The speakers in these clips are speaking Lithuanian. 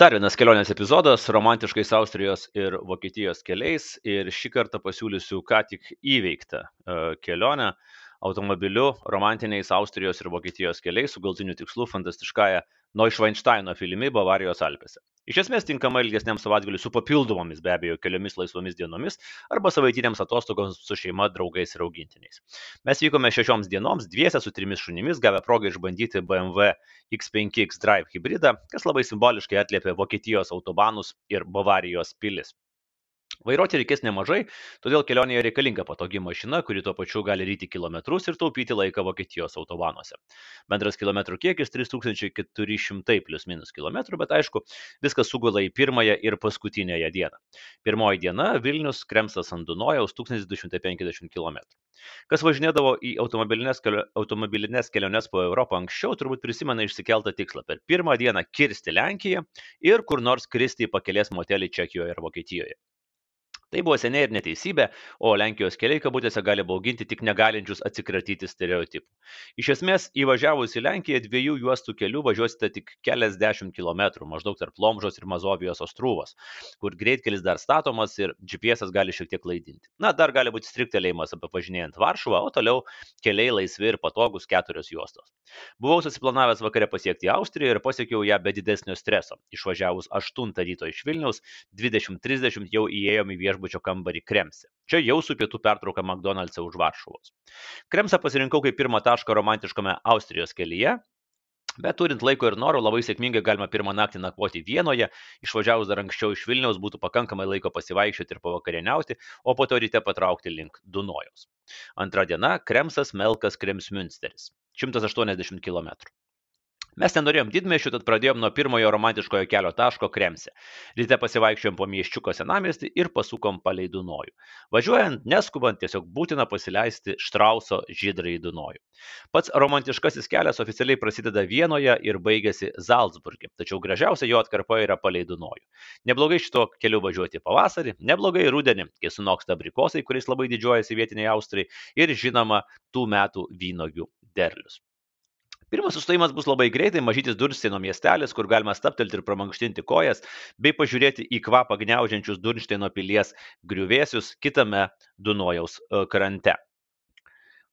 Dar vienas kelionės epizodas romantiškais Austrijos ir Vokietijos keliais. Ir šį kartą pasiūlysiu ką tik įveiktą e, kelionę automobiliu romantiniais Austrijos ir Vokietijos keliais su galtiniu tikslu fantastiškąją Neuschweinsteino filimi Bavarijos Alpėse. Iš esmės tinkama ilgesniam savaitgaliui su papildomomis be abejo keliomis laisvomis dienomis arba savaitinėms atostogoms su šeima, draugais ir augintiniais. Mes vykome šešioms dienoms dviese su trimis šunimis, gavę progą išbandyti BMW X5 X-Drive hybridą, kas labai simboliškai atliepia Vokietijos autobanus ir Bavarijos pilis. Vairuoti reikės nemažai, todėl kelionėje reikalinga patogi mašina, kuri tuo pačiu gali ryti kilometrus ir taupyti laiką Vokietijos autobanuose. Bendras kilometrų kiekis 3400 plus minus km, bet aišku, viskas sugula į pirmąją ir paskutinėją dieną. Pirmoji diena - Vilnius Kremsas ant Dunojaus 1250 km. Kas važinėdavo į automobilinės, kelio, automobilinės keliones po Europą anksčiau, turbūt prisimena išsikeltą tikslą per pirmą dieną kirsti Lenkiją ir kur nors kristi į pakelės motelį Čekijoje ir Vokietijoje. Tai buvo seniai ir neteisybė, o Lenkijos keliai kabutėse gali bauginti tik negalinčius atsikratyti stereotipų. Iš esmės, įvažiavus į Lenkiją dviejų juostų kelių važiuosite tik keliasdešimt kilometrų, maždaug tarp Lomžos ir Mazovijos ostrūvos, kur greitkelis dar statomas ir GPS gali šiek tiek klaidinti. Na, dar gali būti striktelėjimas apie važinėjant Varšuvą, o toliau keliai laisvi ir patogus keturios juostos. Buvau susiplanavęs vakare pasiekti Austriją ir pasiekiau ją be didesnio streso. Išvažiavus 8 ryto iš Vilniaus, 20.30 jau įėjome į viešbutį viešbučio kambarį Kremse. Čia jau su pietų pertrauka McDonald'se už Varšuvos. Kremsą pasirinkau kaip pirmą tašką romantiškame Austrijos kelyje, Bet turint laiko ir noro, labai sėkmingai galima pirmą naktį nakvoti Vienoje, išvažiavus dar anksčiau iš Vilniaus būtų pakankamai laiko pasivaikščioti ir pavakarieniauti, o po to ryte patraukti link Dunojaus. Antra diena - Kremsas, Melkas, Kremsmünsteris - 180 km. Mes nenorėjom didmešių, tad pradėjom nuo pirmojo romantiškojo kelio taško Kremse. Ryte pasivaikščiojom po mieščiuko senamestį ir pasukom palei Dunojų. Važiuojant, neskubant, tiesiog būtina pasileisti Štrauso žydrai Dunojų. Pats romantiškasis kelias oficialiai prasideda Vienoje ir baigėsi Zalzburgė, tačiau gražiausia jo atkarpa yra palei Dunojų. Neblogai šito keliu važiuoti pavasarį, neblogai rudenį, kai sunoksta abrikosai, kuriais labai didžiuojasi vietiniai Austrai ir žinoma tų metų vynogių derlius. Pirmas sustojimas bus labai greitai, mažytis Dursteino miestelis, kur galima staptelti ir pramankštinti kojas, bei pažiūrėti į kvapą gniaužiančius Dursteino pilies griuvėsius kitame Dunojaus e, krante.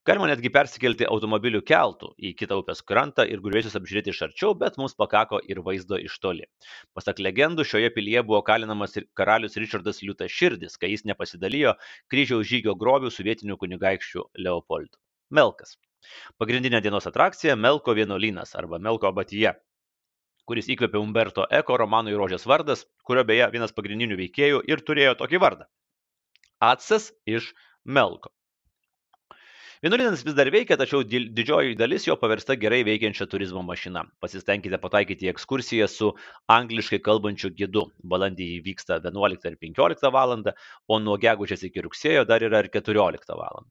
Galima netgi persikelti automobilių keltų į kitą upės krantą ir griuvėsius apžiūrėti iš arčiau, bet mums pakako ir vaizdo iš toli. Pasak legendų, šioje pilyje buvo kalinamas karalius Richardas Liūtas Širdis, kai jis nepasidalijo kryžiaus žygio grobių su vietiniu kunigaikščiu Leopoldu. Melkas. Pagrindinė dienos atrakcija - Melko vienuolynas arba Melko abatija, kuris įkvėpė Umberto Eko romanui Rožės vardas, kurio beje vienas pagrindinių veikėjų ir turėjo tokį vardą - Atsas iš Melko. Vienuolynas vis dar veikia, tačiau didžioji dalis jo paversta gerai veikiančia turizmo mašina. Pasistengkite pataikyti į ekskursiją su angliškai kalbančiu gidu. Balandį įvyksta 11 ir 15 val. o nuo gegužės iki rugsėjo dar yra ir 14 val.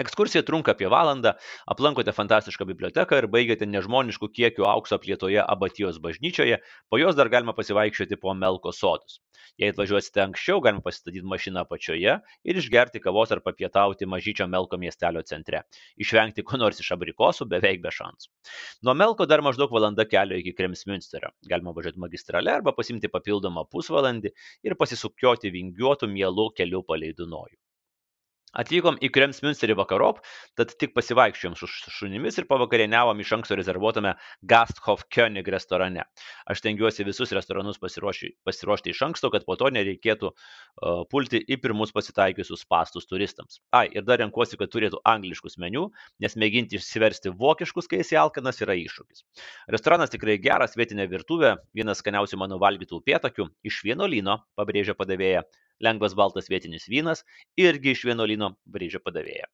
Ekskursija trunka apie valandą, aplankote fantastišką biblioteką ir baigiate nežmoniškų kiekių aukso aplietoje abatijos bažnyčioje, po jos dar galima pasivaikščioti po Melko sodus. Jei atvažiuosite anksčiau, galima pasistatyti mašiną apačioje ir išgerti kavos ar papietauti mažyčio Melko miestelio centre. Išvengti ko nors iš abrikosų beveik be šansų. Nuo Melko dar maždaug valanda kelio iki Kremsmünsterio. Galima važiuoti magistrale arba pasimti papildomą pusvalandį ir pasisukioti vingiuotų mielų kelių palei Dunojų. Atvykom į Kremsmünsterį vakarop, tad tik pasivaikščiojom su šunimis ir pavakarieniavom iš anksto rezervuotame Gasthof König restorane. Aš tengiuosi visus restoranus pasiruošti, pasiruošti iš anksto, kad po to nereikėtų uh, pulti į pirmus pasitaikiusius pastus turistams. Ai, ir dar renkuosi, kad turėtų angliškus meniu, nes mėginti išsiversti vokiškus, kai esi alkanas, yra iššūkis. Restoranas tikrai geras, vietinė virtuvė, vienas skaniausių mano valgytų pietakių, iš vieno lyno, pabrėžia padavėja lengvas baltas vietinis vynas irgi iš vienuolyno brėžia padavėja.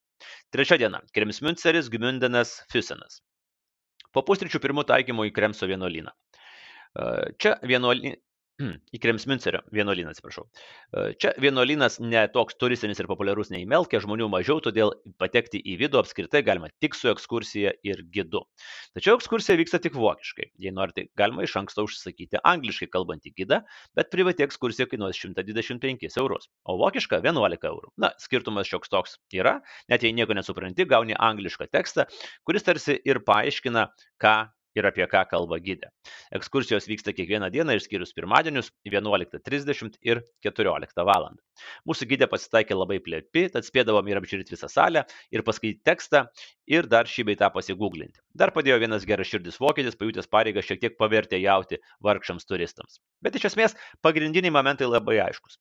Trečia diena - Kremsmünceris, Gmündenas, Füsenas. Po pusryčių pirmų taikymų į Kremso vienuolyną. Čia vienuolynas į Kremsmincerio vienuolyną, atsiprašau. Čia vienuolynas ne toks turistinis ir populiarus nei Melkė, žmonių mažiau, todėl patekti į vidų apskritai galima tik su ekskursija ir gidu. Tačiau ekskursija vyksta tik vokiškai. Jei norite, galima iš anksto užsakyti angliškai kalbantį gidą, bet privati ekskursija kainuos 125 eurus, o vokiška 11 eurų. Na, skirtumas šioks toks yra, net jei nieko nesupranti, gauni anglišką tekstą, kuris tarsi ir paaiškina, ką ir apie ką kalba gidė. Ekskursijos vyksta kiekvieną dieną išskyrus pirmadienius 11.30 ir 14 val. Mūsų gidė pasitaikė labai plėpi, tad spėdavom ir apžiūrėti visą salę, ir paskaityti tekstą, ir dar šį beitą pasigūglinti. Dar padėjo vienas geras širdis vokietis, pajutęs pareigą šiek tiek pavertė jauti vargšams turistams. Bet iš esmės pagrindiniai momentai labai aiškus.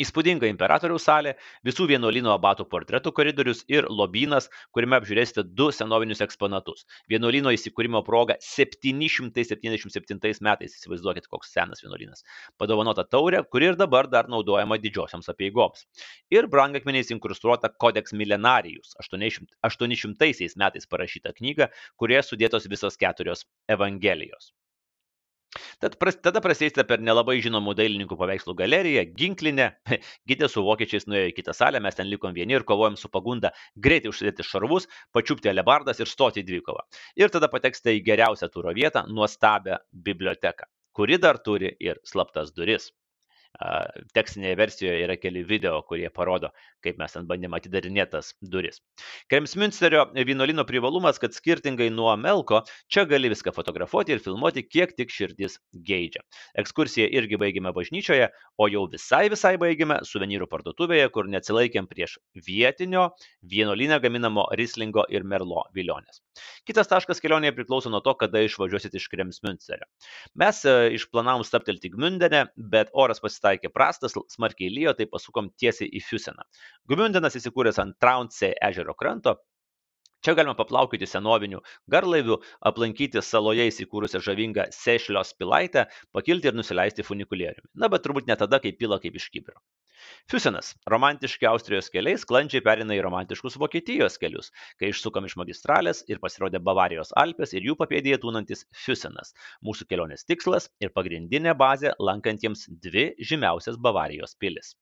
Įspūdinga imperatoriaus salė, visų vienuolino abatų portretų koridorius ir lobynas, kuriame apžiūrėsite du senovinius eksponatus. Vienuolino įsikūrimo proga 777 metais, įsivaizduokit, koks senas vienuolinas, padovanota taurė, kuri ir dabar dar naudojama didžiosioms apieigoms. Ir brangakmeniais inkrustuota Codex Millenarijus, 800, 800 metais parašyta knyga, kurioje sudėtos visos keturios Evangelijos. Tad pras, tada prasėsite per nelabai žinomų dailininkų paveikslų galeriją, ginklinę, gidė su vokiečiais nuėjo į kitą salę, mes ten likom vieni ir kovojom su pagunda greitai užsidėti šarvus, pačiupti alebardas ir stoti į dvikovą. Ir tada pateksite į geriausią turo vietą - nuostabią biblioteką, kuri dar turi ir slaptas duris tekstinėje versijoje yra keli video, kurie parodo, kaip mes ten bandėme atidarinėti tas duris. Kremsmünsterio vienuolino privalumas, kad skirtingai nuo Melko, čia gali viską fotografuoti ir filmuoti, kiek tik širdis geidžia. Ekskursiją irgi baigėme bažnyčioje, o jau visai visai baigėme suvenyrų parduotuvėje, kur neatsilaikėm prieš vietinio vienuolinę gaminamo Rislingo ir Merlo vilionės. Kitas taškas kelionėje priklauso nuo to, kada išvažiuosit iš Kremsmünsterio. Mes e, išplanavom staptelti Gmündene, bet oras pasitaikė pasitaikė prastas, smarkiai lyjo, tai pasukom tiesiai į Fuseną. Gumiundinas įsikūręs ant Traunsė ežero kranto, Čia galima paplaukyti senovinių garlaivių, aplankyti saloje įsikūrusią žavingą Sešlios pilaitę, pakilti ir nusileisti funikulieriumi. Na, bet turbūt ne tada, kai pila kaip iš kibiro. Fusenas - romantiški Austrijos keliai sklandžiai perina į romantiškus Vokietijos kelius, kai išsukam iš magistralės ir pasirodė Bavarijos Alpės ir jų papėdėje tūnantis Fusenas - mūsų kelionės tikslas ir pagrindinė bazė lankantiems dvi žymiausias Bavarijos pilis.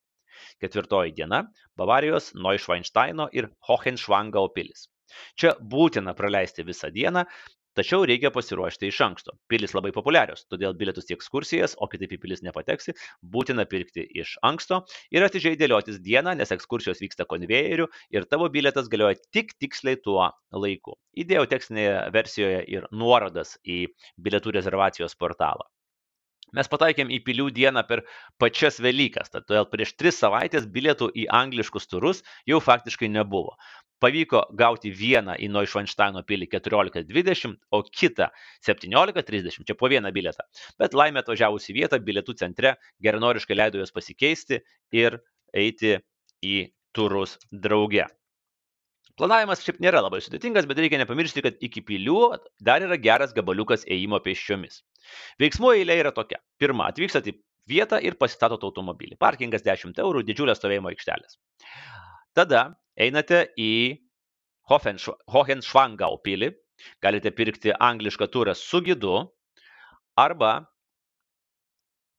Ketvirtoji diena - Bavarijos Neuschweinsteino ir Hohenschwangau pilis. Čia būtina praleisti visą dieną, Tačiau reikia pasiruošti iš anksto. Pilis labai populiarios, todėl bilietus į ekskursijas, o kitaip į pilis nepateksi, būtina pirkti iš anksto ir atidžiai dėliotis dieną, nes ekskursijos vyksta konvejeriu ir tavo bilietas galioja tik tiksliai tuo laiku. Įdėjau tekstinėje versijoje ir nuorodas į bilietų rezervacijos portalą. Mes pataikėm į pilių dieną per pačias Velykas, todėl prieš tris savaitės bilietų į angliškus turus jau faktiškai nebuvo pavyko gauti vieną į Neuschwansteino pilį 14.20, o kitą 17.30, čia po vieną bilietą. Bet laimė atvažiavus į vietą, bilietų centre geranoriškai leido juos pasikeisti ir eiti į turus drauge. Planavimas šiaip nėra labai sudėtingas, bet reikia nepamiršti, kad iki pilių dar yra geras gabaliukas ėjimo pėsčiomis. Veiksmų eilė yra tokia. Pirma, atvykstat į vietą ir pasistatot automobilį. Parkingas 10 eurų, didžiulės stovėjimo aikštelės. Tada einate į Hohenschwangau pilį, galite pirkti anglišką turą su gidu arba,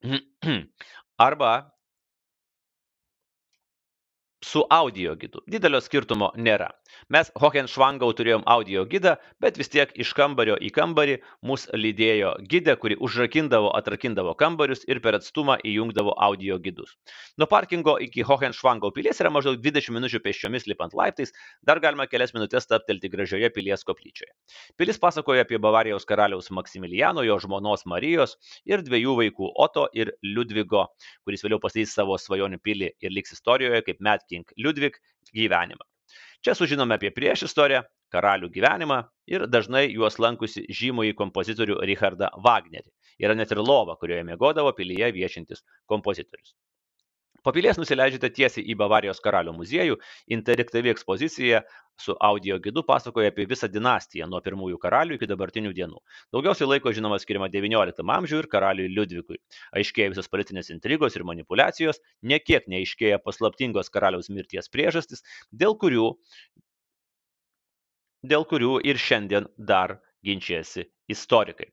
arba su audio gidu. Didelio skirtumo nėra. Mes Hohenschwangau turėjom audio gidą, bet vis tiek iš kambario į kambarį mus lydėjo gidė, kuri užrakindavo, atrakindavo kambarius ir per atstumą įjungdavo audio gidus. Nuo parkingo iki Hohenschwangau pilies yra maždaug 20 minučių pėsčiomis lipant laiptais, dar galima kelias minutės taptelti gražioje pilies koplyčioje. Pilis pasakoja apie Bavarijos karaliaus Maksimilijano, jo žmonos Marijos ir dviejų vaikų Oto ir Liudvigo, kuris vėliau pasakys savo svajonių pilį ir liks istorijoje kaip Matt King Ludwig gyvenimą. Čia sužinome apie priešistorę, karalių gyvenimą ir dažnai juos lankusi žymųjį kompozitorių Richardą Wagnerį. Yra net ir lova, kurioje mėgodavo pilyje viešintis kompozitorius. Po pilies nusileidžiate tiesiai į Bavarijos karalių muziejų, interaktyvi ekspozicija su audio gidu pasakoja apie visą dinastiją nuo pirmųjų karalių iki dabartinių dienų. Daugiausiai laiko žinoma skiriama XIX amžiui ir karaliui Liudvikui. Aiškėja visas politinės intrigos ir manipulacijos, niekiek neaiškėja paslaptingos karaliaus mirties priežastis, dėl kurių, dėl kurių ir šiandien dar ginčiasi istorikai.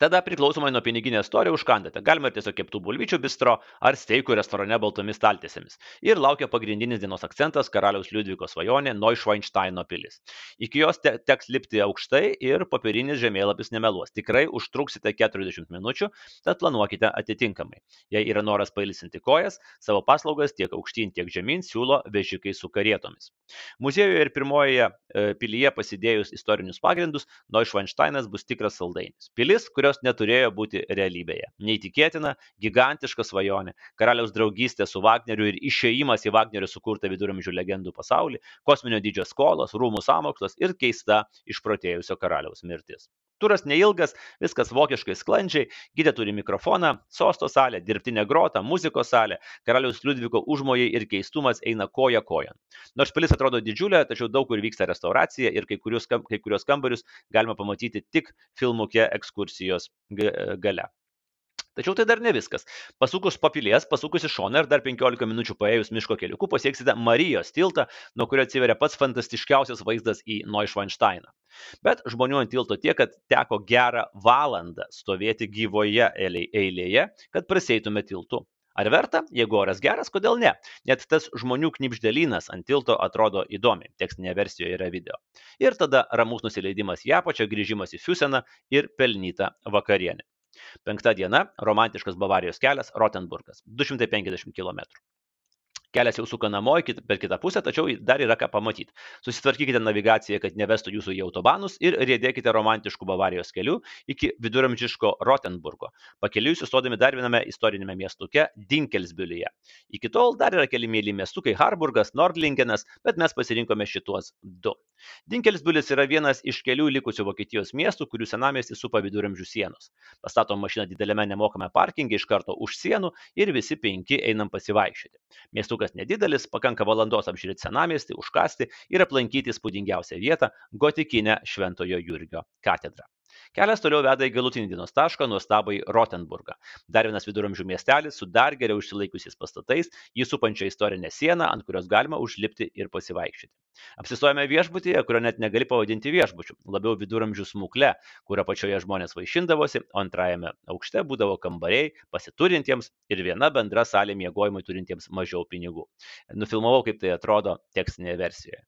Tada priklausomai nuo piniginės storio užkandate. Galima ir tiesiog keptų bulvyčių bistro ar steikų restorane baltomis staltiesėmis. Ir laukia pagrindinis dienos akcentas - karaliaus Liudviko svajonė - Neuschweinsteino pilis. Iki jos te teks lipti aukštai ir popierinis žemėlapis nemeluos. Tikrai užtruksite 40 minučių, tad planuokite atitinkamai. Jei yra noras pailisinti kojas, savo paslaugas tiek aukštyn, tiek žemyn siūlo vežikai su karietomis. Muziejuje ir pirmojoje e, pilyje pasidėjus istorinius pagrindus, Neuschweinsteinas bus tikras saldainis. Pilis, kurio kurios neturėjo būti realybėje. Neįtikėtina, gigantiška svajonė, karaliaus draugystė su Wagneriu ir išėjimas į Wagnerio sukurtą viduramžių legendų pasaulį, kosminio dydžio skolos, rūmų samokslas ir keista išprotėjusio karaliaus mirtis. Turas neilgas, viskas vokiškai sklandžiai, gydė turi mikrofoną, sosto salę, dirbtinę grotą, muzikos salę, karaliaus Liudviko užmojai ir keistumas eina koja kojon. Nors pilis atrodo didžiulė, tačiau daug kur vyksta restauracija ir kai kurios, kai kurios kambarius galima pamatyti tik filmuke ekskursijos gale. Tačiau tai dar ne viskas. Pasukus papilės, pasukus į šoną ir dar 15 minučių paėjus miško keliuku pasieksite Marijos tiltą, nuo kurio atsiveria pats fantastiškiausias vaizdas į Neuschweinsteiną. Bet žmonių ant tilto tiek, kad teko gerą valandą stovėti gyvoje eilėje, kad praseitume tiltu. Ar verta? Jeigu oras geras, kodėl ne? Net tas žmonių knipždėlynas ant tilto atrodo įdomiai. Tekstinėje versijoje yra video. Ir tada ramus nusileidimas į apačią, grįžimas į Fiuseną ir pelnyta vakarienė. Penkta diena - romantiškas Bavarijos kelias Rotenburgas - 250 km. Kelias jau suka namo per kitą pusę, tačiau dar yra ką pamatyti. Susitvarkykite navigaciją, kad nevestų jūsų į autobanus ir rėdėkite romantiškų Bavarijos kelių iki viduramžiško Rotenburgo. Pakeliui sustodami dar viename istorinėme miestuke Dinkelsbiulyje. Iki tol dar yra keli mėly miestukai Harburgas, Nordlingenas, bet mes pasirinkome šitos du. Dinkelsbiulis yra vienas iš kelių likusių Vokietijos miestų, kurių senamestį supa viduramžių sienos. Pastatom mašiną dideliame nemokame parkinge iš karto už sienų ir visi penki einam pasivaikščioti. Miestų Miestukas nedidelis, pakanka valandos apžiūrėti senamiestį, užkasti ir aplankyti įspūdingiausią vietą - gotikinę Šventojo Jurgio katedrą. Kelias toliau veda į galutinį dienos tašką - nuostabą į Rotenburgą. Dar vienas viduramžių miestelis su dar geriau išsilaikusiais pastatais, jį supančia istorinė siena, ant kurios galima užlipti ir pasivaikščioti. Apsistojame viešbutyje, kurio net negali pavadinti viešbučiu, labiau viduramžių smukle, kurio pačioje žmonės vaišindavosi, o antrajame aukšte būdavo kambariai pasiturintiems ir viena bendra salė miegojimui turintiems mažiau pinigų. Nufilmavau, kaip tai atrodo tekstinėje versijoje.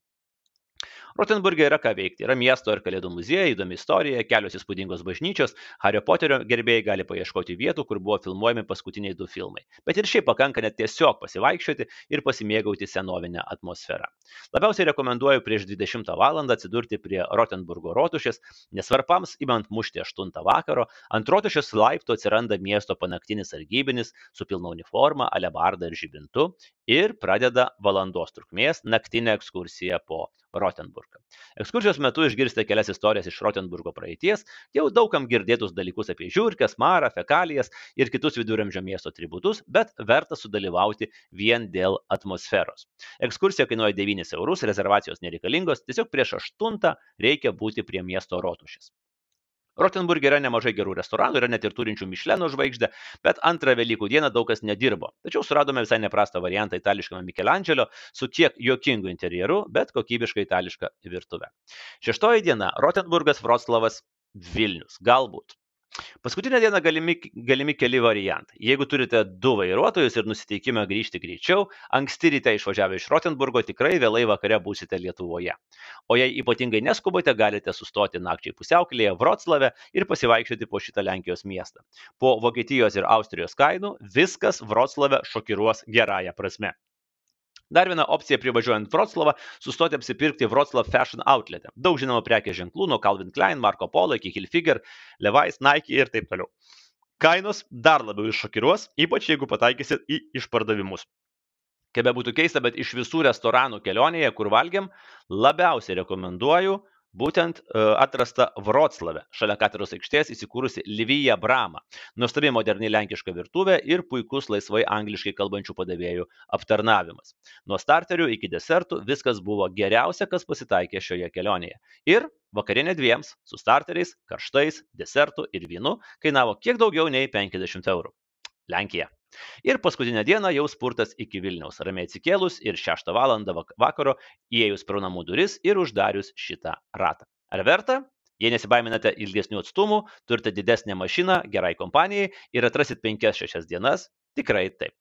Rotenburge yra ką veikti. Yra miesto ir kalėdų muziejai, įdomi istorija, kelios įspūdingos bažnyčios, Hario Poterio gerbėjai gali paieškoti vietų, kur buvo filmuojami paskutiniai du filmai. Bet ir šiaip pakanka net tiesiog pasivaikščioti ir pasimėgauti senovinę atmosferą. Labiausiai rekomenduoju prieš 20 val. atsidurti prie Rotenburgo rotušės, nes varpams įmant mušti 8 vakaro, ant rotušės laipto atsiranda miesto panaktinis sargybinis su pilna uniforma, alebarda ir žibintu ir pradeda valandos trukmės naktinę ekskursiją po Rotenburgą. Ekskursijos metu išgirsite kelias istorijas iš Rotenburgo praeities, jau daugam girdėtus dalykus apie žiūrkės, marą, fekalijas ir kitus viduramžio miesto atributus, bet verta sudalyvauti vien dėl atmosferos. Ekskursija kainuoja 9 eurus, rezervacijos nereikalingos, tiesiog prieš 8 reikia būti prie miesto rotušės. Rotenburge yra nemažai gerų restoranų, yra net ir turinčių Mišleno žvaigždę, bet antrą Velykų dieną daug kas nedirbo. Tačiau suradome visai neprastą variantą itališkame Michelangelo su kiek juokingu interjeru, bet kokybiškai itališka virtuve. Šeštoji diena - Rotenburgas, Vroclavas, Vilnius. Galbūt. Paskutinę dieną galimi, galimi keli variantai. Jeigu turite du vairuotojus ir nusiteikimą grįžti greičiau, anksti ryte išvažiavę iš Rotenburgo tikrai vėlai vakare būsite Lietuvoje. O jei ypatingai neskubate, galite sustoti nakčiai pusiaukelėje Vroclave ir pasivaikščioti po šitą Lenkijos miestą. Po Vokietijos ir Austrijos kainų viskas Vroclave šokiruos gerąją prasme. Dar viena opcija privažiuojant Vroclavą - sustoti apsipirkti Vroclav Fashion Outlet. Daug žinomų prekės ženklų nuo Calvin Klein, Marco Polo iki Hilfiger, Levi's, Nike ir taip toliau. Kainos dar labiau iššokiruos, ypač jeigu pataikysit į išpardavimus. Kaip be būtų keista, bet iš visų restoranų kelionėje, kur valgiam, labiausiai rekomenduoju būtent e, atrasta Vroclave, šalia katedros aikštės įsikūrusi Livija Brama. Nuostabi moderni lenkiška virtuvė ir puikus laisvai angliškai kalbančių padavėjų aptarnavimas. Nuo starterių iki desertų viskas buvo geriausia, kas pasitaikė šioje kelionėje. Ir vakarienė dviems su starteriais, karštais, desertu ir vynu kainavo kiek daugiau nei 50 eurų. Lenkija. Ir paskutinę dieną jau spurtas iki Vilniaus, ramiai atsikėlus ir 6 val. vakaro įėjus pro namų duris ir uždarius šitą ratą. Ar verta? Jei nesibaiminate ilgesnių atstumų, turite didesnę mašiną gerai kompanijai ir atrasit 5-6 dienas, tikrai taip.